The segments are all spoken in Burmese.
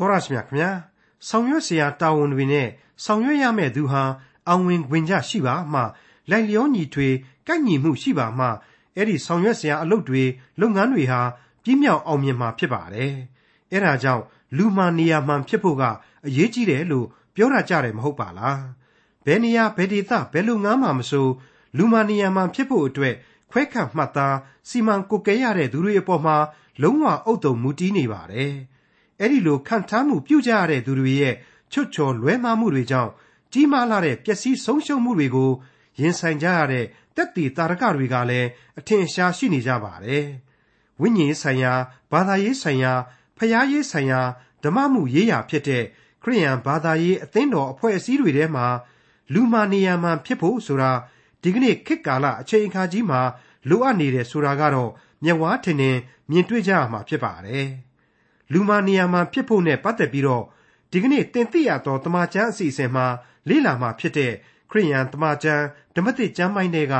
တောရရှိမြခင်ဗျာဆောင်ရွက်စရာတာဝန်တွေနဲ့ဆောင်ရွက်ရမယ့်သူဟာအောင်ဝင်ခွင့်ကြရှိပါမှလိုက်လျောညီထွေကိုက်ညီမှုရှိပါမှအဲ့ဒီဆောင်ရွက်စရာအလုပ်တွေလုပ်ငန်းတွေဟာပြင်းမြောက်အောင်မြင်မှာဖြစ်ပါတယ်အဲ့ဒါကြောင့်လူမှနေရာမှဖြစ်ဖို့ကအရေးကြီးတယ်လို့ပြောရကြတယ်မဟုတ်ပါလားဘယ်နေရာဘယ်ဒေသဘယ်လုပ်ငန်းမှမဆိုလူမှနေရာမှဖြစ်ဖို့အတွက်ခွဲခန့်မှတ်သားစီမံကိုယ်ကဲရတဲ့သူတွေအပေါ်မှာလုံးဝအုတ်တုံမူတည်နေပါတယ် အဲ့ဒီလိုခံထားမှုပြုကြရတဲ့သူတွေရဲ့ချွတ်ချော်လွဲမှားမှုတွေကြောင့်ကြီးမားလာတဲ့ပျက်စီးဆုံးရှုံးမှုတွေကိုရင်ဆိုင်ကြရတဲ့တက်တီတာရကတွေကလည်းအထင်ရှားရှိနေကြပါတယ်။ဝိညာဉ်ဆိုင်ရာဘာသာရေးဆိုင်ရာဖျားရေးဆိုင်ရာဓမ္မမှုရေးရာဖြစ်တဲ့ခရိယန်ဘာသာရေးအသင်းတော်အဖွဲ့အစည်းတွေထဲမှာလူမာနေရာမှဖြစ်ဖို့ဆိုတာဒီကနေ့ခေတ်ကာလအချိန်အခါကြီးမှာလိုအပ်နေတယ်ဆိုတာကတော့မျက်ဝါးထင်ထင်မြင်တွေ့ကြရမှာဖြစ်ပါတယ်။ လူမာနေရာမှာဖြစ်ဖို့နဲ့ပတ်သက်ပြီးတော့ဒီကနေ့တင်ပြရသောတမန်ကျမ်းအစီအစဉ်မှာလေ့လာမှာဖြစ်တဲ့ခရိယန်တမန်ကျမ်းဓမ္မသစ်ကျမ်းပိုင်းတွေက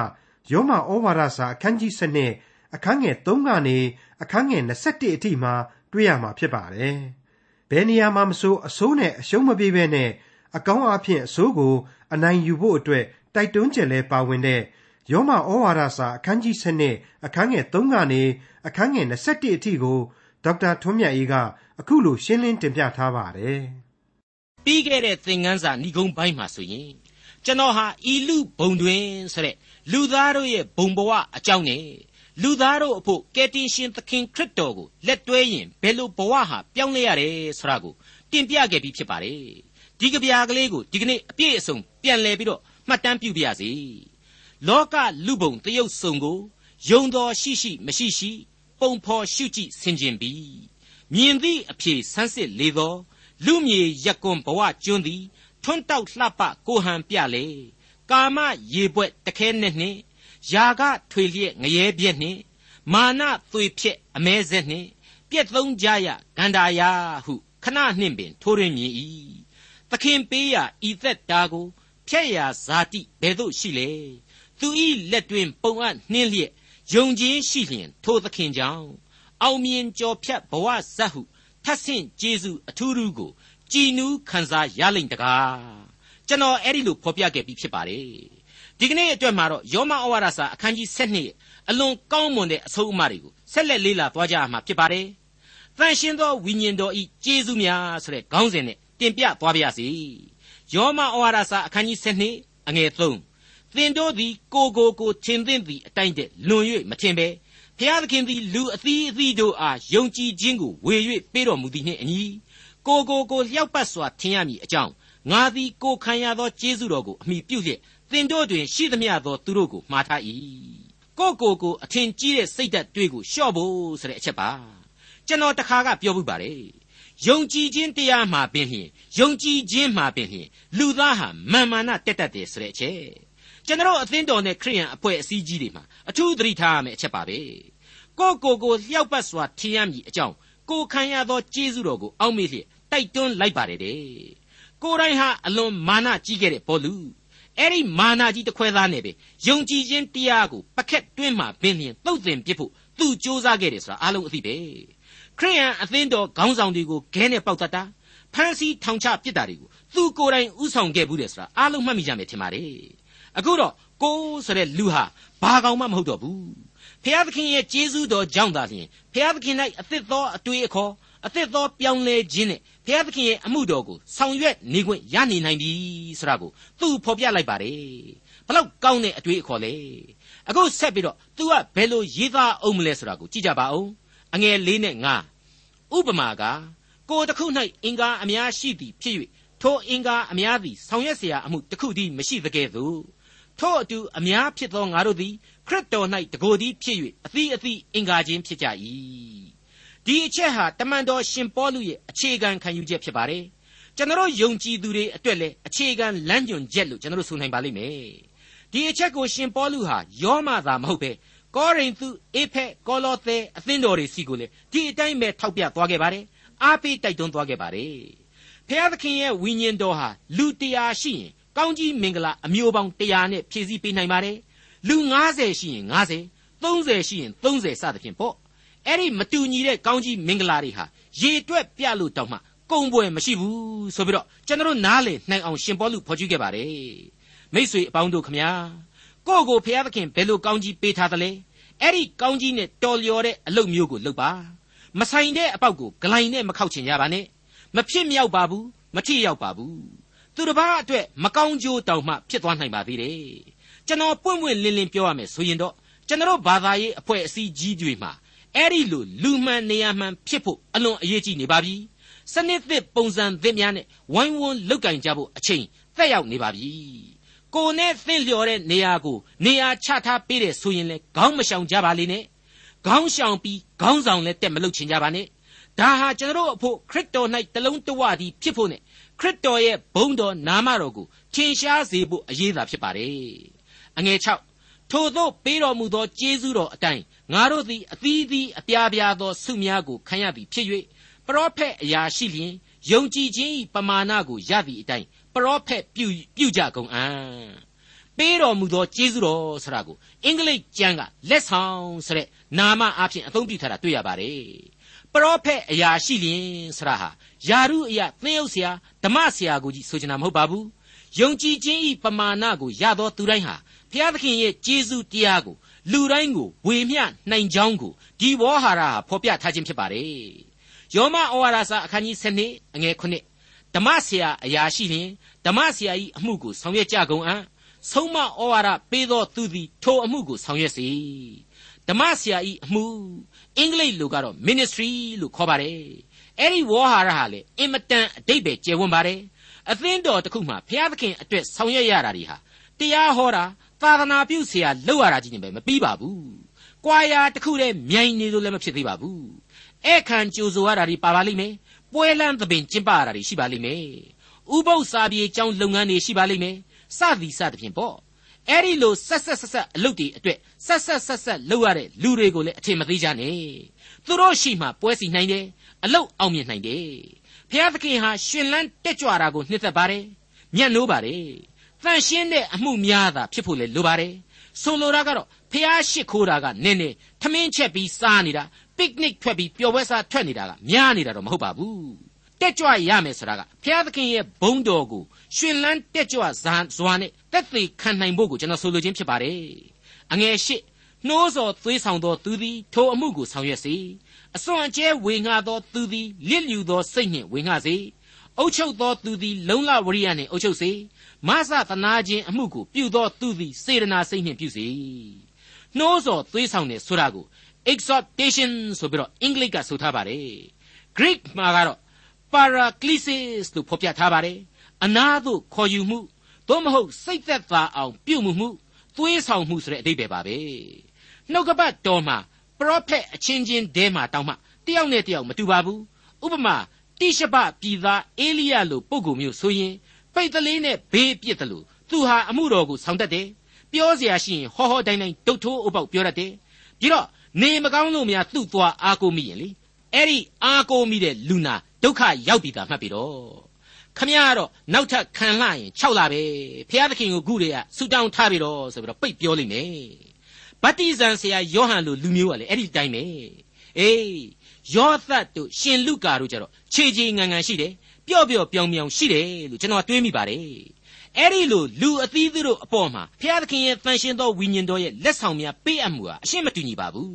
ယောမဩဝါဒစာအခန်းကြီး7အခန်းငယ်3ကနေအခန်းငယ်21အထိမှာတွေ့ရမှာဖြစ်ပါတယ်။ဘယ်နေရာမှာမဆိုအဆိုးနဲ့အရှုံးမပြေဘဲနဲ့အကောင်းအဖြစ်အဆိုးကိုအနိုင်ယူဖို့အတွက်တိုက်တွန်းချက်လဲပါဝင်တဲ့ယောမဩဝါဒစာအခန်းကြီး7အခန်းငယ်3ကနေအခန်းငယ်21အထိကို ဒေါက်တာထွန်းမြတ်အေးကအခုလိုရှင်းလင်းတင်ပြထားပါတယ်။ပြီးခဲ့တဲ့သင်ခန်းစာဏိဂုံးပိုင်းမှာဆိုရင်ကျွန်တော်ဟာဤလူဘုံတွင်ဆိုတဲ့လူသားတို့ရဲ့ဘုံဘဝအကြောင်းနဲ့လူသားတို့အဖို့ကယ်တင်ရှင်သခင်ခရစ်တော်ကိုလက်တွဲရင်ဘယ်လိုဘဝဟာပြောင်းလဲရတယ်ဆိုတာကိုတင်ပြခဲ့ပြီးဖြစ်ပါတယ်။ဒီကြပြာကလေးကိုဒီကနေ့အပြည့်အစုံပြန်လည်ပြီးတော့မှတ်တမ်းပြုပြရစီ။လောကလူဘုံတရုပ်စုံကိုယုံတော်ရှိရှိမရှိရှိ ပုံဖော်ရှုကြည့်ဆင်ခြင်ပြီမြင်သည့်အဖြေဆန်းစစ်လေသောလူမြေရက်ကွန်ဘဝကျွန်းသည်ထွန်းတောက်လှပကိုဟန်ပြလေကာမရေပွက်တခဲနဲ့နှင့်ယာကထွေလျက်ငရဲပြက်နှင့်မာနသွေဖြစ်အမဲဆက်နှင့်ပြက်သုံးကြရဂန္ဓာယာဟုခဏနှင့်ပင်ထိုးရင်းမြည်၏သခင်ပေးရာဤသက်တာကိုဖျက်ရာဇာတိဘယ်သို့ရှိလေသူဤလက်တွင်ပုံအပ်နှင်းလျက် ယုံကြည်ရှိလျင်ထိုသခင်ကြောင့်အောင်မြင်ကြော်ဖြတ်ဘဝဇတ်ဟုထပ်ဆင့်ကျေးဇူးအထူးထူးကိုကြည်နူးခံစားရလိမ့်တကားကျွန်တော်အဲ့ဒီလိုဖော်ပြခဲ့ပြီးဖြစ်ပါတယ်ဒီကနေ့အတွက်မှာတော့ယောမဩဝါဒစာအခန်းကြီး7အလွန်ကောင်းမွန်တဲ့အဆုံးအမတွေကိုဆက်လက်လေ့လာသွားကြရမှာဖြစ်ပါတယ်တန်ရှင်းသောဝိညာဉ်တော်ဤကျေးဇူးများဆိုတဲ့ခေါင်းစဉ်နဲ့တင်ပြသွားပါရစေယောမဩဝါဒစာအခန်းကြီး7အငယ်3 သင်တို့သည် ကိုကိုကိုထင်သင့်သည့်အတိုင်းတည်းလွန်၍မထင်ပဲဖျားသခင်သည် လူအသီးအသီးတို့အားယုံကြည်ခြင်းကိုဝေ၍ပေးတော်မူသည်နှင့်အညီကိုကိုကိုလျောက်ပတ်စွာထင်ရမည်အကြောင်းငါသည်ကိုခံရသောကျေးဇူးတော်ကိုအမိပြုလျက်သင်တို့တွင်ရှိသမျှသောသူတို့ကိုမှားထား၏ကိုကိုကိုအထင်ကြီးတဲ့စိတ်ဓာတ်တွေးကိုလျှော့ဖို့ဆိုတဲ့အချက်ပါကျွန်တော်တခါကပြောမှုပါတယ်ယုံကြည်ခြင်းတရားမှာပင်လျင်ယုံကြည်ခြင်းမှာပင်လျင်လူသားဟာမာမာနတက်တတ်တယ်ဆိုတဲ့အချက် ကျွန်တော်အသင်းတော်နဲ့ခရိယန်အဖွဲ့အစည်းကြီးတွေမှာအထူးသတိထားရမယ့်အချက်ပါပဲကိုကိုကိုလျှောက်ပတ်စွာထင်ရမည်အကြောင်းကိုခံရသောကျေးဇူးတော်ကိုအောက်မေ့လျက်တိုက်တွန်းလိုက်ပါတယ်တဲ့ကိုတိုင်းဟာအလွန်မာနကြီးခဲ့တဲ့ဘောလူအဲ့ဒီမာနကြီးတစ်ခွဲသားနဲ့ပဲယုံကြည်ခြင်းတရားကိုပကက်တွင်းမှာပင်လျင်တုတ်တင်ပြဖို့သူစ조사ခဲ့တယ်ဆိုတာအားလုံးအသိပဲခရိယန်အသင်းတော်ခေါင်းဆောင်တွေကိုခဲနဲ့ပေါက်တတ်တာဖန်စီထောင်ချပစ်တာတွေကိုသူကိုယ်တိုင်ဥဆောင်ခဲ့ဘူးတယ်ဆိုတာအားလုံးမှတ်မိကြမယ်ထင်ပါတယ် အခုတော့ကိုဆိုတဲ့လူဟာဘာကောင်မှမဟုတ်တော့ဘူးဖျားသခင်ရဲ့ကျေးဇူးတော်ကြောင့်သာလျှင်ဖျားသခင်၌အသစ်သောအတွေ့အခေါ်အသစ်သောပြောင်းလဲခြင်းနဲ့ဖျားသခင်ရဲ့အမှုတော်ကိုဆောင်ရွက်နေခွင့်ရနေနိုင်ပြီဆိုတာကိုသူဖော်ပြလိုက်ပါတယ်ဘလောက်ကောင်းတဲ့အတွေ့အခေါ်လဲအခုဆက်ပြီးတော့ तू ကဘယ်လိုရေးသားအောင်မလဲဆိုတာကိုကြည့်ကြပါဦးအငယ်၄နဲ့၅ဥပမာကကိုတစ်ခု၌အင်္ဂါအများရှိသည်ဖြစ်၍ထိုအင်္ဂါအများသည်ဆောင်ရွက်เสียအမှုတစ်ခုတည်းမရှိသကဲ့သို့ ထို့အတူအများဖြစ်သောငါတို့သည်ခရစ်တော်၌တကိုယ်သည်ဖြစ်၍အသီးအသီးအင်္ဂါချင်းဖြစ်ကြ၏ဒီအချက်ဟာတမန်တော်ရှင်ပေါလုရဲ့အခြေခံခံယူချက်ဖြစ်ပါတယ်ကျွန်တော်ယုံကြည်သူတွေအတွက်လည်းအခြေခံလမ်းညွှန်ချက်လို့ကျွန်တော်ဆိုနိုင်ပါလိမ့်မယ်ဒီအချက်ကိုရှင်ပေါလုဟာယောမသာမဟုတ်ပဲကောရိန္သုအေဖက်ကောလောသဲအသင်းတော်တွေစီကိုလေဒီအတိုင်းပဲထောက်ပြသွားခဲ့ပါတယ်အားပေးတိုက်တွန်းသွားခဲ့ပါတယ်ဖျားသခင်ရဲ့ဝိညာဉ်တော်ဟာလူတရားရှိရင် ကောင်းကြီးမင်္ဂလာအမျိုးပေါင်း100နဲ့ဖြည့်ဆည်းပေးနိုင်ပါတယ်လူ90ရှိရင်90 30ရှိရင်30စသဖြင့်ပေါ့အဲ့ဒီမတူညီတဲ့ကောင်းကြီးမင်္ဂလာတွေဟာရေတွက်ပြလို့တောင်မှကုံပွဲမရှိဘူးဆိုပြီးတော့ကျွန်တော်နားလေနိုင်အောင်ရှင်ပေါလုဖော်ကျူးခဲ့ပါတယ်မိษွေအပေါင်းတို့ခမညာကိုယ့်ကိုဖျားသခင်ဘယ်လိုကောင်းကြီးပေးထားသလဲအဲ့ဒီကောင်းကြီးနဲ့တော်လျော်တဲ့အလုပ်မျိုးကိုလုပ်ပါမဆိုင်တဲ့အပေါက်ကိုဂလိုင်းနဲ့မခောက်ချင်ကြပါနဲ့မဖြစ်မြောက်ပါဘူးမထီရောက်ပါဘူး သူတစ်ပါးအတွက်မကောင်းကျိုးတောင်မှဖြစ်သွားနိုင်ပါသေးတယ်ကျွန်တော်ပွင့်ပွင့်လင်းလင်းပြောရမယ်ဆိုရင်တော့ကျွန်တော်ဘာသာရေးအဖွဲ့အစည်းကြီးတွေမှာအဲ့ဒီလိုလူမှန်နေရာမှန်ဖြစ်ဖို့အလွန်အရေးကြီးနေပါပြီစနစ်သစ်ပုံစံသစ်များနဲ့ဝိုင်းဝန်းလုတ်ကင်ကြဖို့အချိန်သက်ရောက်နေပါပြီကိုနဲ့သင့်လျော်တဲ့နေရာကိုနေရာချထားပေးတယ်ဆိုရင်လေခေါင်းမရှောင်ကြပါလိမ့်နဲ့ခေါင်းရှောင်ပြီးခေါင်းဆောင်လည်းတက်မလုတ်ချင်ကြပါနဲ့ဒါဟာကျွန်တော်တို့အဖို့ခရစ်တော်၌တလုံးတဝတည်းဖြစ်ဖို့နဲ့ ခရစ်တော်ရဲ့ဘုန်းတော်နာမတော်ကိုထင်ရှားစေဖို့အရေးသာဖြစ်ပါတယ်အငယ်6ထို့သောပေးတော်မူသောကျေးဇူးတော်အတိုင်းငါတို့သည်အသီးသီးအပြားပြားသောဆုများကိုခံရသည်ဖြစ်၍ပရောဖက်အရာရှိလျင်ယုံကြည်ခြင်း၏ပမာဏကိုရသည့်အတိုင်းပရောဖက်ပြုပြုကြကုန်အံ့ပေးတော်မူသောကျေးဇူးတော်ဆိုတာကိုအင်္ဂလိပ်ကျမ်းကလက်ဆောင်ဆိုတဲ့နာမအဖြစ်အသုံးပြုထားတာတွေ့ရပါတယ် ပရောဖက်အရာရှိလျင်ဆရာဟာယာရုအရာသင်းဥဆရာဓမ္မဆရာကိုကြီးဆိုချင်တာမဟုတ်ပါဘူးယုံကြည်ခြင်းဤပမာဏကိုရသောသူတိုင်းဟာဘုရားသခင်ရဲ့ကျေးဇူးတရားကိုလူတိုင်းကိုဝေမျှနိုင်ကြောင်းကိုဒီဝေါဟာရဟာဖော်ပြထားခြင်းဖြစ်ပါတယ်ယောမဩဝါဒစာအခန်းကြီး7အငယ်9ဓမ္မဆရာအရာရှိလျင်ဓမ္မဆရာ၏အမှုကိုဆောင်ရွက်ကြကုန်အံ့ဆုံးမဩဝါဒပေးသောသူသည်ထိုအမှုကိုဆောင်ရွက်စေ ဓမ္မဆရာဤအမှုအင်္ဂလိပ်လိုကတော့ ministry လို့ခေါ်ပါတယ်အဲ့ဒီဝေါ်ဟာရဟာလေအင်မတန်အတိတ်ပဲကျေဝန်းပါတယ်အသင်းတော်တစ်ခုမှာဘုရားသခင်အတွက်ဆောင်ရွက်ရတာတွေဟာတရားဟောတာသာသနာပြုဆရာလောက်ရတာကြီးနေပဲမပြီးပါဘူး။ကွာရာတစ်ခုတည်းမြိုင်နေလို့လည်းမဖြစ်သေးပါဘူး။ဧကန်ကြိုဆိုရတာတွေပါပါလိမ့်မယ်။ပွဲလန်းသပင်ကျင်းပရတာတွေရှိပါလိမ့်မယ်။ဥပုပ်စာပြေကျောင်းလုပ်ငန်းတွေရှိပါလိမ့်မယ်။စသည်စသဖြင့်ပေါ့ အဲ့ဒီလိုဆက်ဆက်ဆက်ဆက်အလုပ်တွေအတွက်ဆက်ဆက်ဆက်ဆက်လုပ်ရတဲ့လူတွေကိုလည်းအထင်မသေးကြနဲ့။သူတို့ရှိမှပွဲစီနိုင်တယ်။အလုပ်အောင်မြင်နိုင်တယ်။ဘုရားသခင်ဟာရှင်လန်းတက်ကြွတာကိုနှစ်သက်ပါတယ်။ညံ့နိုးပါတယ်။တန်ရှင်းတဲ့အမှုများသာဖြစ်ဖို့လေလိုပါတယ်။ဆိုလိုတာကတော့ဖះရှိခိုးတာကနင်းနေထမင်းချက်ပြီးစားနေတာပစ်နစ်ထွက်ပြီးပျော်ပွဲစားထွက်နေတာကများနေတာတော့မဟုတ်ပါဘူး။တက်ကြွရမယ်ဆိုတာကဖះသခင်ရဲ့ဘုန်းတော်ကို ရှင်လန်းတက်ကြွဇာဇွာနဲ့တက်သေးခံနိုင်ဖို့ကိုကျွန်တော်ဆိုလိုခြင်းဖြစ်ပါတယ်။အငယ်ရှိနှိုးစော်သွေးဆောင်သောသူသည်ထိုအမှုကိုဆောင်ရွက်စေအစွန်အကျဲဝေငှသောသူသည်လစ်လျူသောစိတ်နှင့်ဝေငှစေအုတ်ချုပ်သောသူသည်လုံလဝရိယနှင့်အုတ်ချုပ်စေမဆသနာခြင်းအမှုကိုပြုသောသူသည်စေတနာစိတ်နှင့်ပြုစေနှိုးစော်သွေးဆောင်တယ်ဆိုတာကို exhortation ဆိုပြီးတော့အင်္ဂလိပ်ကဆိုထားပါတယ် Greek မှာကတော့ paraclesis လို့ဖော်ပြထားပါတယ် အနာသို့ခေါ်ယူမှုသို့မဟုတ်စိတ်သက်သာအောင်ပြုမှုမှုသွေးဆောင်မှုဆိုတဲ့အဓိပ္ပာယ်ပါပဲနှုတ်ကပတ်တော်မှာ prophet အချင်းချင်းတဲမှာတောင်းမှတယောက်နဲ့တယောက်မတူပါဘူးဥပမာတိရှဘပြည်သားအေလိယလိုပုဂ္ဂိုလ်မျိုးဆိုရင်ပိတ်တလေးနဲ့ဘေးပြစ်တယ်လို့သူဟာအမှုတော်ကိုဆောင်တတ်တယ်ပြောเสียရှိရင်ဟောဟောတိုင်းတိုင်းဒုတ်ထိုးအပေါက်ပြောတတ်တယ်ပြီးတော့နေမကောင်းလို့များသူ့သွားအားကိုမိရင်လေအဲ့ဒီအားကိုမိတဲ့လူနာဒုက္ခရောက်ပြီတာမှတ်ပြီတော့ ခမရကတော့နောက်ထပ်ခံလှရင်6လပဲဖျားသခင်ကိုခုတည်းကဆူတောင်းထားပြီတော့ဆိုပြီးတော့ပိတ်ပြောလိမ့်မယ်ဗတ္တိဇံဆရာယောဟန်လိုလူမျိုးကလည်းအဲ့ဒီတိုင်းပဲအေးယောသတ်တို့ရှင်လုကာတို့ကြတော့ခြေခြေငံငံရှိတယ်ပျော့ပျော့ပြောင်ပြောင်ရှိတယ်လို့ကျွန်တော်တွေးမိပါတယ်အဲ့ဒီလိုလူအသီးသူတို့အပေါ်မှာဘုရားသခင်ရဲ့တန်ရှင်သောဝိညာဉ်တော်ရဲ့လက်ဆောင်များပေးအပ်မှုဟာအရှင်းမတူညီပါဘူး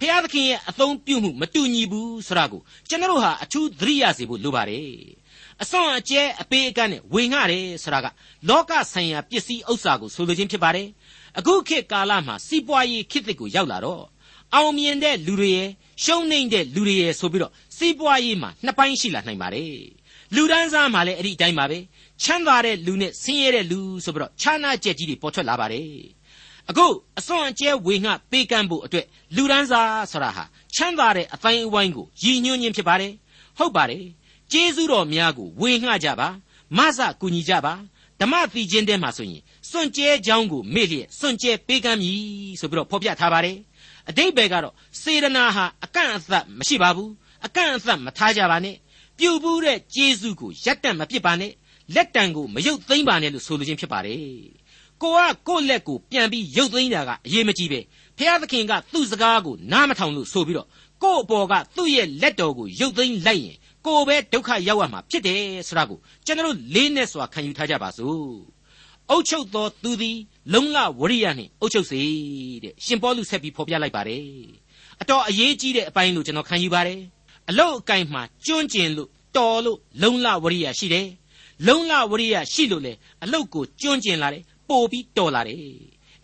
ဘုရားသခင်ရဲ့အသုံးပြုမှုမတူညီဘူးဆိုတာကိုကျွန်တော်ဟာအထူးသတိရစေဖို့လိုပါတယ် အစွန်အကျဲအပေးအကမ်းနဲ့ဝေငှတယ်ဆိုတာကလောကဆိုင်ရာပစ္စည်းဥစ္စာကိုဆိုလိုခြင်းဖြစ်ပါတယ်အခုခေတ်ကာလမှာစီးပွားရေးခေတ်သစ်ကိုရောက်လာတော့အောင်မြင်တဲ့လူတွေရဲ့ရှုံးနိမ့်တဲ့လူတွေရဲ့ဆိုပြီးတော့စီးပွားရေးမှာနှစ်ပိုင်းရှိလာနိုင်ပါတယ်လူဒန်းစားမှာလည်းအဲ့ဒီအတိုင်းပါပဲချမ်းသာတဲ့လူနဲ့ဆင်းရဲတဲ့လူဆိုပြီးတော့ခြားနာကြက်ကြီးတွေပေါ်ထွက်လာပါတယ်အခုအစွန်အကျဲဝေငှပေးကမ်းဖို့အတွက်လူဒန်းစားဆိုတာဟာချမ်းသာတဲ့အတိုင်းအဝိုင်းကိုရည်ညွှန်းခြင်းဖြစ်ပါတယ်ဟုတ်ပါတယ် ကျေးဇူးတော်များကိုဝေငှကြပါမဆကူညီကြပါဓမ္မသီချင်းတဲမှာဆိုရင်စွန့်ကြဲကြောင်းကိုမေ့လျက်စွန့်ကြဲပေးကမ်းမည်ဆိုပြီးတော့ဖော်ပြထားပါတယ်အတိတ်ဘယ်ကတော့စေတနာဟာအကန့်အသတ်မရှိပါဘူးအကန့်အသတ်မထားကြပါနဲ့ပြုတ်ဘူးတဲ့ကျေးဇူးကိုရက်တန့်မပစ်ပါနဲ့လက်တံကိုမယုတ်သိမ့်ပါနဲ့လို့ဆိုလိုခြင်းဖြစ်ပါတယ်ကိုကကိုယ့်လက်ကိုပြန်ပြီးယုတ်သိမ့်တာကအရေးမကြီးပဲဖျားသခင်ကသူ့စကားကိုနားမထောင်လို့ဆိုပြီးတော့ကိုယ့်အပေါ်ကသူ့ရဲ့လက်တော်ကိုယုတ်သိမ့်လိုက်ရင် ကိုယ်ပဲဒုက္ခရောက်ရမှာဖြစ်တယ်ဆိုတာကိုကျွန်တော်လေးနဲ့စွာခံယူထားကြပါစို့အုတ်ချုပ်သောသူသည်လုံလဝရိယနှင့်အုတ်ချုပ်စေတဲ့ရှင်ပေါလုဆက်ပြီးဖော်ပြလိုက်ပါတယ်အတော်အရေးကြီးတဲ့အပိုင်းလို့ကျွန်တော်ခံယူပါတယ်အလုတ်အကင်မှာကျွန့်ကျင်လို့တော်လို့လုံလဝရိယရှိတယ်လုံလဝရိယရှိလို့လေအလုတ်ကိုကျွန့်ကျင်လာတယ်ပို့ပြီးတော်လာတယ်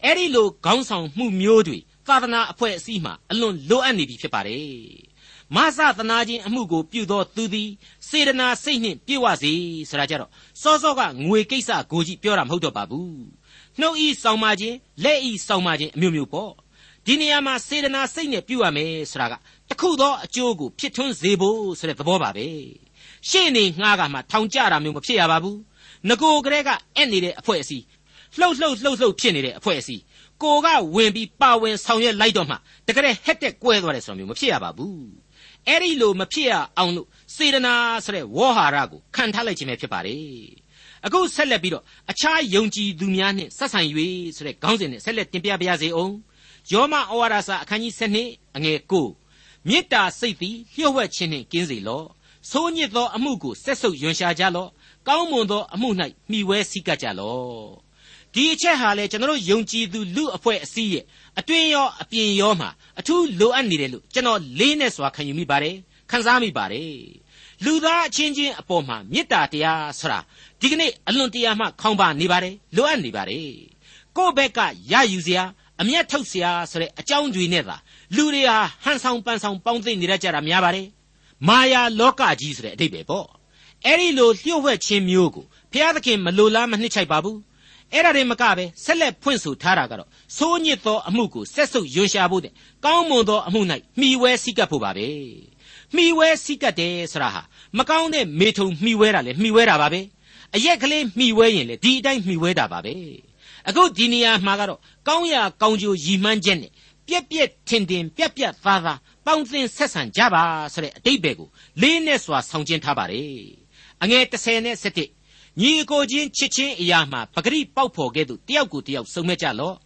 အဲ့ဒီလိုခေါင်းဆောင်မှုမျိုးတွေသာသနာအဖွဲ့အစည်းမှာအလွန်လိုအပ်နေပြီဖြစ်ပါတယ် မဆသနာချင်းအမှုကိုပြုသောသူသည်စေတနာစိတ်နှင့်ပြည့်ဝစေဆိုတာကြတော့စောစောကငွေကိစ္စကိုကြီးပြောတာမဟုတ်တော့ပါဘူးနှုတ်ဤဆောင်မခြင်းလက်ဤဆောင်မခြင်းအမျိုးမျိုးပေါ့ဒီနေရာမှာစေတနာစိတ်နဲ့ပြုရမယ်ဆိုတာကတခုသောအကျိုးကိုဖြစ်ထွန်းစေဖို့ဆိုတဲ့သဘောပါပဲရှေ့နေငှားကမှထောင်ကြတာမျိုးမဖြစ်ရပါဘူးငကိုကလေးကအဲ့နေတဲ့အဖွဲ့အစည်းလှုပ်လှုပ်လှုပ်လှုပ်ဖြစ်နေတဲ့အဖွဲ့အစည်းကိုကဝင်ပြီးပါဝင်ဆောင်ရွက်လိုက်တော့မှတကယ်ဟက်တက်ကွဲသွားတယ်ဆိုတာမျိုးမဖြစ်ရပါဘူး အဲ့ဒီလိုမဖြစ်ရအောင်လို့စေတနာဆိုတဲ့ဝေါ်ဟာရကိုခံထားလိုက်ခြင်းပဲဖြစ်ပါတယ်အခုဆက်လက်ပြီးတော့အခြားယုံကြည်သူများနဲ့ဆက်ဆံ၍ဆိုတဲ့ခေါင်းစဉ်နဲ့ဆက်လက်တင်ပြပါရစေအောင်ယောမဩဝါဒစာအခန်းကြီး7အငယ်9မေတ္တာစိတ်သည်လျှို့ဝှက်ခြင်းနှင့်ကင်းစေလော့ဆိုးညစ်သောအမှုကိုဆက်ဆုပ်ယွန်ရှာကြလော့ကောင်းမွန်သောအမှု၌မှီဝဲစည်းကပ်ကြလော့ဒီအချက်ဟာလေကျွန်တော်ယုံကြည်သူလူအဖွဲ့အစည်းရဲ့ အတွင်းရောအပြင်ရောမှာအထူးလိုအပ်နေတယ်လို့ကျွန်တော်လေးနဲ့စွာခံယူမိပါတယ်ခံစားမိပါတယ်လူသားအချင်းချင်းအပေါ်မှာမေတ္တာတရားဆိုတာဒီကနေ့အလွန်တရာမှခေါင်းပါနေပါတယ်လိုအပ်နေပါတယ်ကိုယ့်ဘက်ကရယူစရာအမျက်ထုတ်စရာဆိုတဲ့အကြောင်းတွေနဲ့သာလူတွေဟာဟန်ဆောင်ပန်ဆောင်ပေါင်းသိနေရကြတာများပါတယ်မာယာလောကကြီးဆိုတဲ့အဓိပ္ပာယ်ပေါ့အဲ့ဒီလိုလျှို့ဝှက်ခြင်းမျိုးကိုဘုရားသခင်မလိုလားမနှစ်ချိုက်ပါဘူး အဲ့ဒါတွေမကပဲဆက်လက်ဖွင့်ဆိုထားတာကတော့စိုးညစ်သောအမှုကိုဆက်ဆုပ်ယွန်ရှာဖို့တဲ့ကောင်းမွန်သောအမှု၌မှီဝဲစိကပ်ဖို့ပါပဲမှီဝဲစိကပ်တယ်ဆိုတာဟာမကောင်းတဲ့မေထုံမှီဝဲတာလေမှီဝဲတာပါပဲအရက်ကလေးမှီဝဲရင်လေဒီအတိုင်းမှီဝဲတာပါပဲအခုဒီနေရာမှာကတော့ကောင်းရာကောင်းကျိုးရည်မှန်းချက်နဲ့ပြက်ပြက်ထင်ထင်ပြက်ပြက်သားသားပေါင်းသင်းဆက်ဆံကြပါဆိုတဲ့အတိတ်ပဲကိုလေးနဲ့စွာဆောင်ကျင်းထားပါတယ်အငယ်30နဲ့17 ညီအကိုချင်းချစ်ချင်းအရာမှာပဂရိပေါက်ဖော်ကဲ့သို့တယောက်ကိုတယောက်စုံမဲ့ကြလော့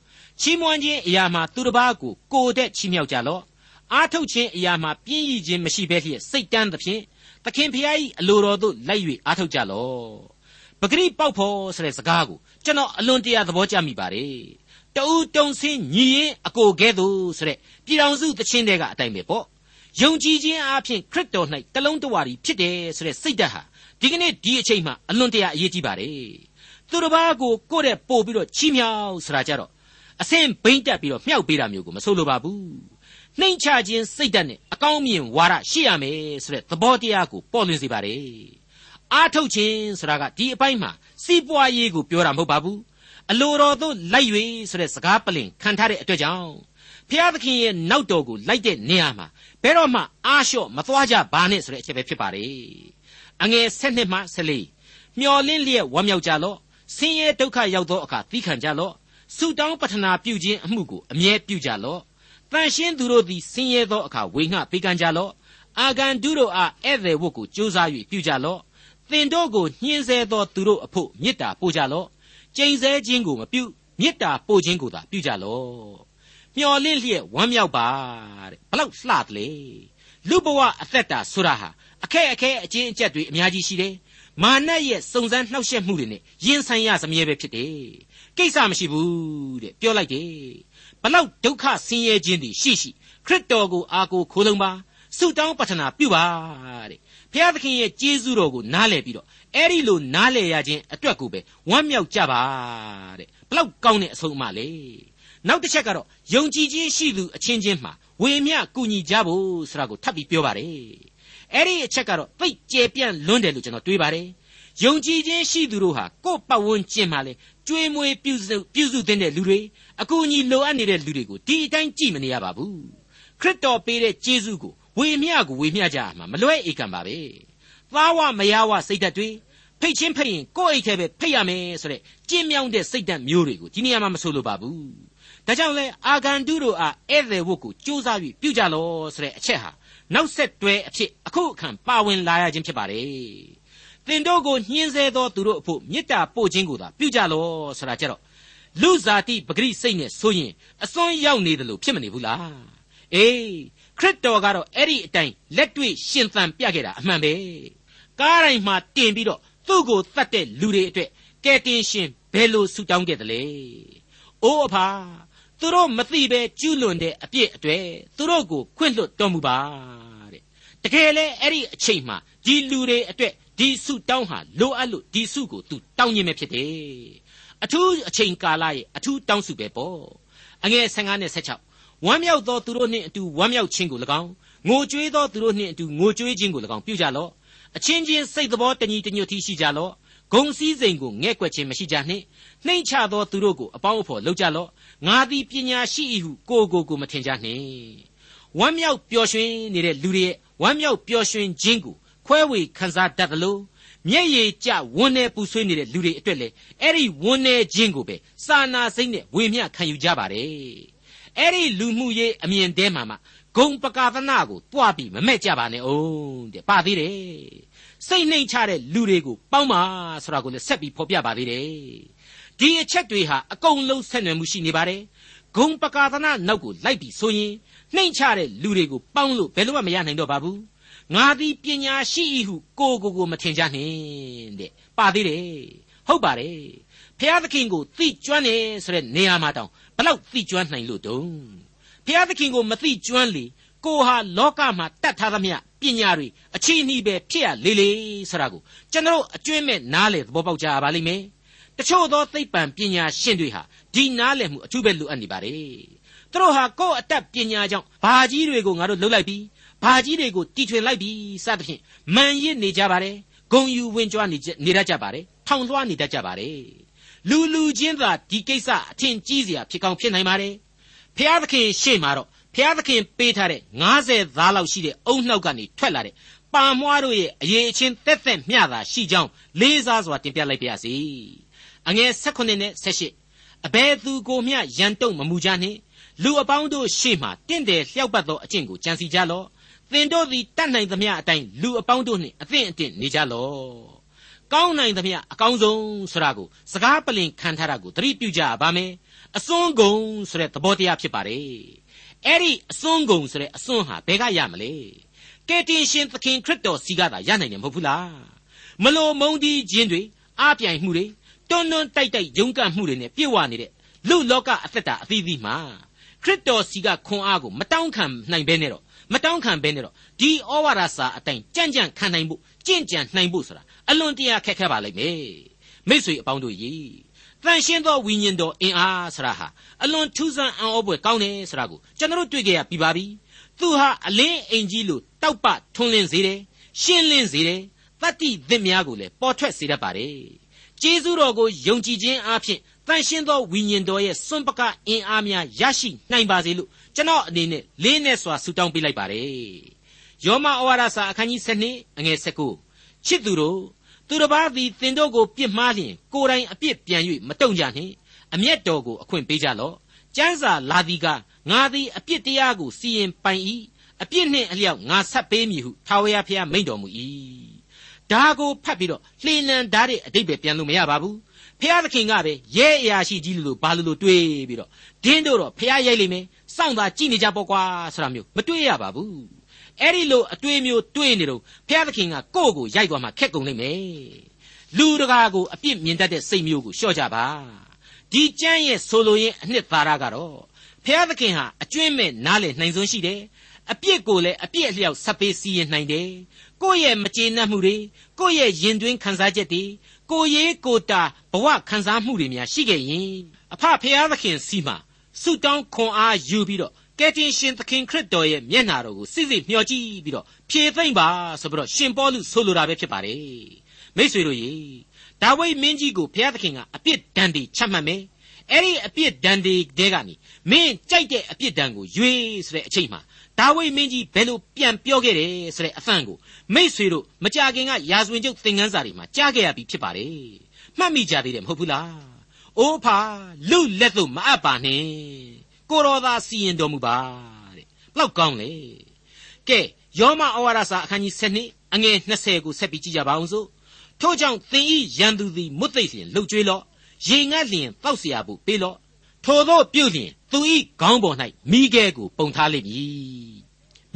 ချီးမွမ်းခြင်းအရာမှာသူတစ်ပါးကိုကိုတဲ့ချီးမြှောက်ကြလော့အားထုတ်ခြင်းအရာမှာပြင်းရည်ခြင်းမရှိဘဲလျက်စိတ်တန်းသဖြင့်သခင်ဖျား၏အလိုတော်သို့လိုက်၍အားထုတ်ကြလော့ပဂရိပေါက်ဖော်ဆိုတဲ့စကားကိုကျွန်တော်အလွန်တရာသဘောကျမိပါတယ်တူတုံစင်းညီရင်အကိုကဲ့သို့ဆိုတဲ့ပြည်တော်စုသချင်းတွေကအတိုင်းပဲပေါ့ယုံကြည်ခြင်းအပြင်ခရစ်တော်၌တလုံးတဝါရီဖြစ်တယ်ဆိုတဲ့စိတ်ဓာတ်ဟာ ဒီကနေ့ဒီအချိန်မှာအလွန်တရာအရေးကြီးပါတယ်သူတစ်ပါးကိုကိုယ့်တဲ့ပို့ပြီးတော့ချီးမြှောက်ဆိုတာကြတော့အစင်ဘိမ့်တက်ပြီးတော့မြှောက်ပေးတာမျိုးကိုမဆိုလိုပါဘူးနှိမ်ချခြင်းစိတ်ဓာတ်နဲ့အကောင်းမြင်ဝါဒရှိရမယ်ဆိုတဲ့သဘောတရားကိုပေါ်လွင်စေပါတယ်အားထုတ်ခြင်းဆိုတာကဒီအပိုင်းမှာစီးပွားရေးကိုပြောတာမဟုတ်ပါဘူးအလိုတော်သို့လိုက်၍ဆိုတဲ့စကားပလင်ခံထားတဲ့အတွက်ကြောင့်ဖျားသခင်ရဲ့နောက်တော်ကိုလိုက်တဲ့နေရာမှာဘယ်တော့မှအားလျှော့မသွားကြပါနဲ့ဆိုတဲ့အချက်ပဲဖြစ်ပါတယ် အငယ်7နှစ်မှ14မျော်လင့်လျက်ဝမ်းမြောက်ကြလော့ဆင်းရဲဒုက္ခရောက်သောအခါသီးခံကြလော့ဆုတောင်းပတနာပြုခြင်းအမှုကိုအမြဲပြုကြလော့တန်ရှင်းသူတို့သည်ဆင်းရဲသောအခါဝေငှပေးကမ်းကြလော့အာဂန်ဒုတို့အားဧည့်သည်ဝတ်ကိုကြိုးစား၍ပြုကြလော့သင်တို့ကိုညှင်းဆဲသောသူတို့အဖို့မေတ္တာပို့ကြလော့ကျိန်ဆဲခြင်းကိုမပြုမေတ္တာပို့ခြင်းကိုသာပြုကြလော့မျော်လင့်လျက်ဝမ်းမြောက်ပါတဲ့ဘလောက်လှတယ်လေလူဘဝအသက်တာဆိုတာဟာ အခက်အခဲအချင်းအကျက်တွေအများကြီးရှိတယ်မာနရဲ့စုံစမ်းနှောက်ယှက်မှုတွေနဲ့ရင်ဆိုင်ရစမြဲပဲဖြစ်တယ်ကိစ္စမရှိဘူးတဲ့ပြောလိုက်တယ်ဘလောက်ဒုက္ခဆင်းရဲခြင်းတွေရှိရှိခရစ်တော်ကိုအားကိုးခိုးလုံးပါဆုတောင်းပတနာပြုပါတဲ့ဘုရားသခင်ရဲ့ကျေးဇူးတော်ကိုနားလည်ပြီးတော့အဲ့ဒီလိုနားလည်ရခြင်းအတွက်ကိုပဲဝမ်းမြောက်ကြပါတဲ့ဘလောက်ကောင်းတဲ့အဆုံးအမလေနောက်တစ်ချက်ကတော့ယုံကြည်ခြင်းရှိသူအချင်းချင်းမှာဝေမျှကူညီကြဖို့ဆိုတာကိုထပ်ပြီးပြောပါတယ် အဲ့ဒီအချက်ကတော့သိကျေပြန့်လွန်းတယ်လို့ကျွန်တော်တွေးပါတယ်ယုံကြည်ခြင်းရှိသူတို့ဟာကိုယ့်ပတ်ဝန်းကျင်မှာလေကျွေးမွေးပြုစုပြုစုတဲ့လူတွေအကူအညီလိုအပ်နေတဲ့လူတွေကိုဒီအတိုင်းကြည့်မနေရပါဘူးခရစ်တော်ပေးတဲ့ကျေးဇူးကိုဝေမျှကိုဝေမျှကြရမှာမလွဲဧကံပါပဲသားဝမယားဝစိတ်ဓာတ်တွေဖိတ်ချင်းဖိတ်ရင်ကိုယ့်အိတ်ထဲပဲဖိတ်ရမယ်ဆိုတဲ့ကြင်မြောင်းတဲ့စိတ်ဓာတ်မျိုးတွေကိုဒီနေရာမှာမဆိုလိုပါဘူးဒါကြောင့်လဲအာဂန်တုတို့အားဧည့်သည်ဝတ်ကိုစူးစမ်းပြီးပြုကြလောဆိုတဲ့အချက်ဟာ နောက်ဆက်တွဲအဖြစ်အခုအခါပါဝင်လာရခြင်းဖြစ်ပါတယ်သင်တို့ကိုညှင်းဆဲသောသူတို့အဖို့မေတ္တာပို့ခြင်းကိုသာပြုကြလောဆိုတာကြတော့လူဇာတိပဂရိစိတ်နဲ့ဆိုရင်အစွန်းရောက်နေတယ်လို့ဖြစ်မနေဘူးလားအေးခရစ်တော်ကတော့အဲ့ဒီအတိုင်းလက်တွေ့ရှင်သန်ပြခဲ့တာအမှန်ပဲကားတိုင်းမှာတင်ပြီးတော့သူ့ကိုတတ်တဲ့လူတွေအတွက်ကယ်တင်ရှင်ဘယ်လိုဆူတောင်းခဲ့သလဲအိုးအဖာ သူတို့မသိပဲကျူးလွန်တဲ့အပြစ်အတွေ့သူတို့ကိုခွင့်လွှတ်တော်မူပါတဲ့တကယ်လဲအဲ့ဒီအချိန်မှာဒီလူတွေအတွက်ဒီဆုတောင်းဟာလိုအပ်လို့ဒီဆုကိုသူတောင်းခြင်းပဲဖြစ်တယ်အထူးအချိန်ကာလရဲ့အထူးတောင်းဆုပဲပေါ့အငယ်15နဲ့16ဝမ်းမြောက်သောသူတို့နှင့်အတူဝမ်းမြောက်ခြင်းကို၎င်းငိုကြွေးသောသူတို့နှင့်အတူငိုကြွေးခြင်းကို၎င်းပြုကြလော့အချင်းချင်းစိတ်သဘောတညီတညွတ်တီရှိကြလော့ ဂုံစည်းစိမ်ကိုငဲ့ကွက်ခြင်းမရှိကြနှင့်နှိမ့်ချသောသူတို့ကိုအပေါင်းအဖော်လုပ်ကြလော့ငါသည်ပညာရှိ၏ဟုကိုကိုကိုမထင်ကြနှင့်ဝမ်းမြောက်ပျော်ရွှင်နေတဲ့လူတွေရဲ့ဝမ်းမြောက်ပျော်ရွှင်ခြင်းကိုခွဲဝေခံစားတတ်သလိုမျက်ရည်ကျဝန်းနေပူဆွေးနေတဲ့လူတွေအတွက်လေအဲ့ဒီဝန်းနေခြင်းကိုပဲစာနာစိတ်နဲ့ဝေမျှခံယူကြပါတယ်အဲ့ဒီလူမှုရေးအမြင်တဲမှာမှဂုံပကာသနာကိုတွားပြီးမမဲ့ကြပါနဲ့အောင်တဲ့ပါသေးတယ် စိတ်နှိမ်ချတဲ့လူတွေကိုပေါင်းပါဆိုတာကိုလည်းဆက်ပြီးဖော်ပြပါသေးတယ်ဒီအချက်တွေဟာအကုန်လုံးဆက်နွယ်မှုရှိနေပါတယ်ဂုံပကာသနာနောက်ကိုလိုက်ပြီးဆိုရင်နှိမ်ချတဲ့လူတွေကိုပေါင်းလို့ဘယ်လို့မှမရနိုင်တော့ပါဘူးငါသည်ပညာရှိ၏ဟုကိုကိုကိုမထင်ကြနှင့်တဲ့ပါသေးတယ်ဟုတ်ပါတယ်ဖျားသခင်ကိုသိကျွမ်းတယ်ဆိုတဲ့နေရာမှာတောင်ဘလောက်သိကျွမ်းနိုင်လို့တုံးဖျားသခင်ကိုမသိကျွမ်းလေကိုဟာလောကမှာတတ်ထားသမျှ ပညာတွေအချီးနှီးပဲဖြစ်ရလေလေဆိုတာကိုကျွန်တော်အကျွင့်မဲ့နားလေသဘောပေါက်ကြပါလိမ့်မယ်တချို့သောသိပ္ပံပညာရှင်တွေဟာဒီနားလည်မှုအထူးပဲလိုအပ်နေပါတယ်သူတို့ဟာကိုယ့်အတတ်ပညာကြောင့်ဘာကြီးတွေကိုငါတို့လှုပ်လိုက်ပြီးဘာကြီးတွေကိုတီထွင်လိုက်ပြီးစသဖြင့်မန်ရစ်နေကြပါတယ်ဂုံယူဝင်ကြွနေနေတတ်ကြပါတယ်ထောင်လွှားနေတတ်ကြပါတယ်လူလူချင်းသာဒီကိစ္စအထင်ကြီးစရာဖြစ်ကောင်းဖြစ်နိုင်ပါတယ်ဖျားသခင်ရှေ့မှာတော့ ဖျားသခင်ပေးထားတဲ့90သားလောက်ရှိတဲ့အုံနှောက်ကနေထွက်လာတဲ့ပါမွားတို့ရဲ့အရေးအချင်းတက်တက်မျှတာရှိကြောင်းလေးစားစွာတင်ပြလိုက်ပါရစေအငယ်16နဲ့18အဘယ်သူကိုမျှရန်တုံမမူကြနှင့်လူအပေါင်းတို့ရှေ့မှတင့်တယ်လျှောက်ပတ်သောအကျင့်ကိုကြံစီကြလော့သင်တို့သည်တတ်နိုင်သမျှအတိုင်းလူအပေါင်းတို့နှင့်အသင့်အတင့်နေကြလော့ကောင်းနိုင်သမျှအကောင်းဆုံးဆိုတာကိုစကားပလင်ခံထားတာကိုသတိပြုကြပါမယ်အစွန်းကုန်ဆိုတဲ့သဘောတရားဖြစ်ပါတယ် အဲ့ဒီအစွန်းကုန်ဆိုတဲ့အစွန်းဟာဘယ်ကရမလဲကယ်တင်ရှင်သခင်ခရစ်တော်စီကသာရနိုင်တယ်မဟုတ်ဘူးလားမလိုမုန်းတီးခြင်းတွေအပြိုင်မှုတွေတွန်းတွန်းတိုက်တိုက်ရုန်းကန်မှုတွေနဲ့ပြည့်ဝနေတဲ့လူလောကအသက်တာအသီးသီးမှာခရစ်တော်စီကခွန်အားကိုမတောင်းခံနိုင်ဘဲနဲ့တော့မတောင်းခံဘဲနဲ့တော့ဒီဩဝါဒစာအတိုင်းကြံ့ကြံ့ခံနိုင်ဖို့ကြင့်ကြံနိုင်ဖို့ဆိုတာအလွန်တရာခက်ခဲပါလိမ့်မယ်မိษွေအပေါင်းတို့ရေ တန်ရှင်းသောဝိညာဉ်တော်အင်အားဆရာဟာအလွန်ထူးဆန်းအံ့ဩဖွယ်ကောင်းတယ်ဆိုတာကိုကျွန်တော်တို့တွေ့ကြရပြီပါပြီသူဟာအလင်းအိမ်ကြီးလိုတောက်ပထွန်းလင်းစေတယ်ရှင်းလင်းစေတယ်တတ္တိသစ်များကိုလည်းပေါ်ထွက်စေတတ်ပါတယ်ကျေးဇူးတော်ကိုယုံကြည်ခြင်းအပြင်တန်ရှင်းသောဝိညာဉ်တော်ရဲ့စွန့်ပကအင်အားများရရှိနိုင်ပါစေလို့ကျွန်တော်အနေနဲ့လေးနဲ့စွာဆုတောင်းပေးလိုက်ပါတယ်ယောမဩဝါဒစာအခန်းကြီး7အငယ်19ချစ်သူတို့ သူတစ်ပါးသည်သင်တို့ကိုပြစ်မှားလျင်ကိုယ်တိုင်အပြစ်ပြန်၍မတုံ့ကြနှင့်အမျက်တော်ကိုအခွင့်ပေးကြလော့ကျမ်းစာလာသည်ကငါသည်အပြစ်တရားကိုစီရင်ပိုင်၏အပြစ်နှင့်အလျောက်ငါဆက်ပေးမည်ဟုထာဝရဘုရားမိန့်တော်မူ၏ဒါကိုဖတ်ပြီးတော့လှေနံဓာတ်ရဲ့အတိတ်ပဲပြန်လို့မရပါဘူးဖျားသခင်ကပဲရဲအရာရှိကြီးလို့ဘာလို့လို့တွေးပြီးတော့ဒင်းတို့တော့ဖျားရိုက်လိမ့်မယ်စောင့်သာကြည့်နေကြပေါ့ကွာဆိုတာမျိုးမတွေးရပါဘူး အဲ့ဒီလိုအတွေးမျိုးတွေးနေတော့ဘုရားသခင်ကကိုယ့်ကိုရိုက်သွားမှခက်ကုန်လိမ့်မယ်လူတကာကိုအပြစ်မြင်တတ်တဲ့စိတ်မျိုးကိုလျှော့ကြပါဒီကျမ်းရဲ့ဆိုလိုရင်းအနှစ်သာရကတော့ဘုရားသခင်ဟာအကျွင့်မဲ့နားလေနိုင်စွမ်းရှိတယ်အပြစ်ကိုလည်းအပြစ်အလျောက်ဆက်ပေးစီရင်နိုင်တယ်ကိုယ့်ရဲ့မကျေနပ်မှုတွေကိုယ့်ရဲ့ရင်တွင်းခံစားချက်တွေကိုရေးကိုတာဘဝခံစားမှုတွေများရှိခဲ့ရင်အဖဖျားသခင်စီမှာဆုတောင်းခွန်အားယူပြီးတော့ ကယ်တင်ရှင်သခင်ခရစ်တော်ရဲ့မျက်နာတော်ကိုစစ်စစ်မျှော်ကြည့်ပြီးတော့ဖြည့်သိမ့်ပါဆိုပြီးတော့ရှင်ပေါလုဆိုလိုတာပဲဖြစ်ပါတယ်မိတ်ဆွေတို့ရေဒါဝိမင်းကြီးကိုဘုရားသခင်ကအပြစ်ဒဏ်တွေချမှတ်မယ်အဲ့ဒီအပြစ်ဒဏ်တွေတဲကနေမင်းကြိုက်တဲ့အပြစ်ဒဏ်ကိုရွေးဆိုတဲ့အချိန်မှာဒါဝိမင်းကြီးဘယ်လိုပြန်ပြောခဲ့တယ်ဆိုတဲ့အဖန်ကိုမိษွေတို့မကြခင်ကရာဇဝင်ကျုပ်သင်ခန်းစာတွေမှာကြားခဲ့ရပြီဖြစ်ပါတယ်မှတ်မိကြသေးတယ်မဟုတ်ဘူးလားအိုးဖာလူလက်သို့မအပ်ပါနဲ့ ကိုတော်သာစီရင်တော်မူပါတဲ့လောက်ကောင်းလေကဲယောမဩဝါဒစာအခန်းကြီး7အငယ်20ကိုဆက်ပြီးကြည့်ကြပါအောင်စို့ထို့ကြောင့်သင်ဤရန်သူသည်မွတ်သိပ်လျင်လှုပ်ကြွေးလော့ရေငတ်လျင်တောက်เสียဖို့ပေးလော့ထိုသောပြုလျင်သူဤခေါင်းပေါ်၌မိခဲကိုပုံထားလိမ့်မည်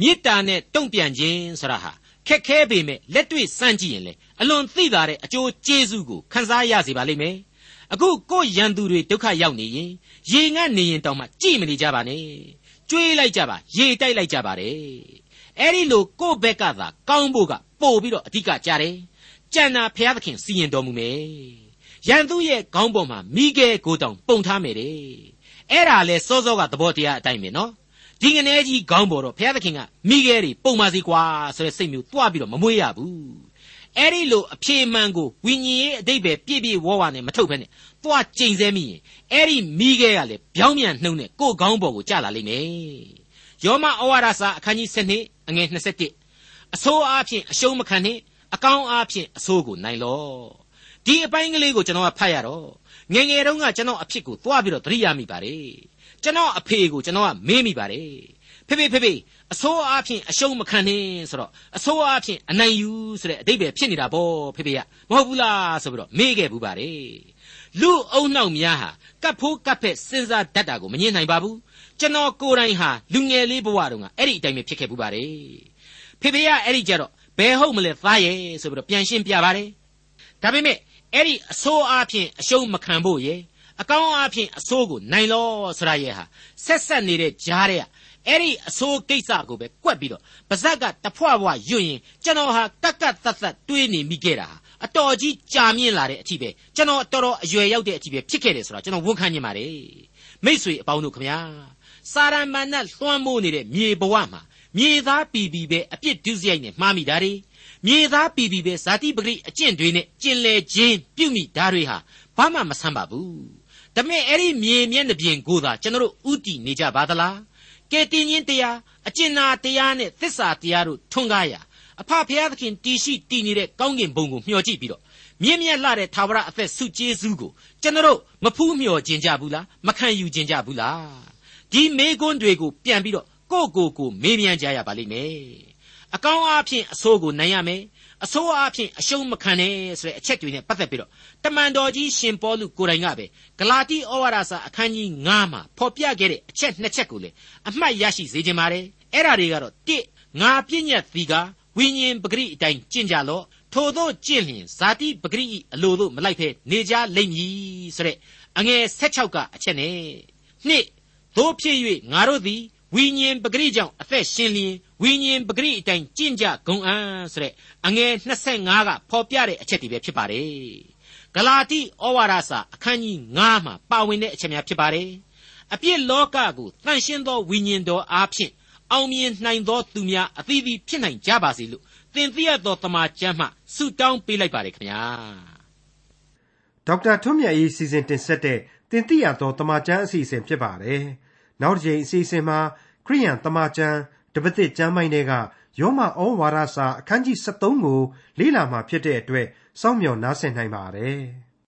မ မေတ္တာနဲ့တုံ့ပြန်ခြင်းဆိုတာဟာခက်ခဲပေမဲ့လက်တွေ့စမ်းကြည့်ရင်လေအလွန်သိသာတဲ့အကျိုးကျေးဇူးကိုခံစားရစေပါလိမ့်မယ် အခုကိုရန်သူတွေဒုက္ခရောက်နေရင်ရေငတ်နေရင်တောင်မှကြည်မနေကြပါနဲ့ကြွေးလိုက်ကြပါရေတိုက်လိုက်ကြပါတယ်အဲ့ဒီလိုကိုယ့်ဘက်ကသာကောင်းဖို့ကပို့ပြီးတော့အဓိကကြတယ်ကြံနာဖျားသခင်စီရင်တော်မူမယ်ရန်သူရဲ့ခေါင်းပေါ်မှာမိခဲကိုတောင်ပုံထားမယ်တဲ့အဲ့ဒါလဲစောစောကသဘောတရားအတိုင်းပဲနော်ဒီငနေကြီးခေါင်းပေါ်တော့ဘုရားသခင်ကမိခဲတွေပုံပါစီကွာဆိုတဲ့စိတ်မျိုးတွားပြီးတော့မမွေးရဘူး အဲ့ဒီလိုအဖြေမှန်ကိုဝိညာဉ်ရေးအတိတ်ပဲပြည့်ပြည့်ဝဝနဲ့မထုတ်ဖက်နဲ့တွားကျိန်ဆဲမိရင်အဲ့ဒီမိခဲကလည်းပြောင်းပြန်နှုံနဲ့ကိုယ်ခေါင်းပေါ်ကိုကျလာလိမ့်မယ်ယောမဩဝါဒစာအခန်းကြီး7အငယ်21အဆိုးအားဖြင့်အရှုံးမခံနှင့်အကောင်းအားဖြင့်အဆိုးကိုနိုင်လောဒီအပိုင်းကလေးကိုကျွန်တော်ကဖတ်ရတော့ငယ်ငယ်တုန်းကကျွန်တော်အဖြစ်ကိုသွားပြီးတော့သတိရမိပါတယ်ကျွန်တော်အဖေကိုကျွန်တော်ကမေးမိပါတယ် ဖေဖေဖေဖေအဆိုးအားဖြင့်အရှုံးမခံနဲ့ဆိုတော့အဆိုးအားဖြင့်အနိုင်ယူဆိုတဲ့အတိတ်ပဲဖြစ်နေတာပေါ့ဖေဖေကမဟုတ်ဘူးလားဆိုပြီးတော့မေးခဲ့ဘူးပါတယ်လူအုံနှောက်များဟာကပ်ဖိုးကပ်ဖက်စဉ်းစားတတ်တာကိုမငြင်းနိုင်ပါဘူးကျွန်တော်ကိုယ်တိုင်ဟာလူငယ်လေးဘဝတုန်းကအဲ့ဒီအတိုင်းပဲဖြစ်ခဲ့ဘူးပါတယ်ဖေဖေကအဲ့ဒီကြတော့ဘယ်ဟုတ်မလဲသားရဲ့ဆိုပြီးတော့ပြန်ရှင်းပြပါတယ်ဒါပေမဲ့အဲ့ဒီအဆိုးအားဖြင့်အရှုံးမခံဖို့ရဲ့အကောင်းအားဖြင့်အဆိုးကိုနိုင်လောဆိုတာရဲ့ဟာဆက်ဆက်နေတဲ့ကြားတဲ့ အဲ့ဒီအဆိုးကိစ္စကိုပဲကွက်ပြီးတော့ပါဇက်ကတဖွဖွယွတ်ရင်ကျွန်တော်ဟာကက်ကက်သက်သက်တွေးနေမိခဲ့တာအတော်ကြီးကြာမြင့်လာတဲ့အထိပဲကျွန်တော်တော်တော်အရွယ်ရောက်တဲ့အထိပဲဖြစ်ခဲ့တယ်ဆိုတာကျွန်တော်ဝန်ခံနေပါတယ်မိษွေအပေါင်းတို့ခမညာစာရမဏတ်လွှမ်းမိုးနေတဲ့မြေဘဝမှာမြေသားပီပီပဲအပြစ်ဒုစရိုက်နဲ့မှားမိတာတွေမြေသားပီပီပဲဇာတိပဂရိအကျင့်တွေနဲ့ကျင်လေခြင်းပြုမိတာတွေဟာဘာမှမဆန်းပါဘူးဒါပေမဲ့အဲ့ဒီမြေမျက်နှာပြင်ကိုသာကျွန်တော်တို့ဥတီနေကြပါသလား ကဲတင်ချင်းတရားအကျဉ်းနာတရားနဲ့သစ္စာတရားတို့ထွန်းကားရာအဖဖျားသခင်တီရှိတည်နေတဲ့ကောင်းကင်ဘုံကိုမျှော်ကြည့်ပြီးတော့မြင့်မြတ်လှတဲ့သာဝရအသက်ဆုကျေးဇူးကိုကျွန်တော်တို့မဖူးမျှော်ခြင်းကြဘူးလားမခံယူခြင်းကြဘူးလားဒီမေကွန်းတွေကိုပြန်ပြီးတော့ကိုကိုကိုမေးမြန်းကြရပါလိမ့်မယ်အကောင်းအားဖြင့်အဆိုးကိုနိုင်ရမယ် အဆိုးအားဖြင့်အရှုံးမခံနဲ့ဆိုတဲ့အချက်တွေနဲ့ပတ်သက်ပြီးတော့တမန်တော်ကြီးရှင်ပေါလုကိုယ်တိုင်ကပဲဂလာတိဩဝါဒစာအခန်းကြီး9မှာဖော်ပြခဲ့တဲ့အချက်နှစ်ချက်ကိုလေအမှတ်ရရှိစေခြင်းပါတယ်အဲ့ဒါတွေကတော့1ငါပြည့်ညတ်သီကဝိညာဉ်ပဂရိအတိုင်းကျင့်ကြလော့ထို့သောကျင့်လျင်ဇာတိပဂရိ၏အလိုတို့မလိုက်ဖဲနေကြလိမ့်မည်ဆိုတဲ့အငယ်16ကအချက်နဲ့နှစ်သို့ဖြစ်၍ငါတို့သည် ဝိညာဉ်ပဂရိကြောင့်အသက်ရှင်လျင်ဝိညာဉ်ပဂရိအတိုင်းကျင့်ကြဂုံအံဆိုတဲ့အငယ်25ကဖော်ပြတဲ့အချက်တွေပဲဖြစ်ပါတယ်ဂလာတိဩဝါဒစာအခန်းကြီး9မှာပါဝင်တဲ့အချက်များဖြစ်ပါတယ်အပြစ်လောကကိုတန်ရှင်းသောဝိညာဉ်တော်အားဖြင့်အောင်မြင်နိုင်သောသူများအသီးသီးဖြစ်နိုင်ကြပါစေလို့သင်သိရသောတမန်ကျမ်းမှဆုတောင်းပေးလိုက်ပါတယ်ခင်ဗျာဒေါက်တာထွန်းမြတ်ရေးစီစဉ်တင်ဆက်တဲ့တင်သိရသောတမန်ကျမ်းအစီအစဉ်ဖြစ်ပါတယ် နောက်တစ်ချိန်အစီအစဉ်မှာခရိယန်တမန်ကျမ်းတပည့်ကျမ်းပိုင်းတွေကယောမဩဝါဒစာအခန်းကြီး73ကိုလေ့လာမှာဖြစ်တဲ့အတွက်စောင့်မျှော်နားဆင်နိုင်ပါတယ်။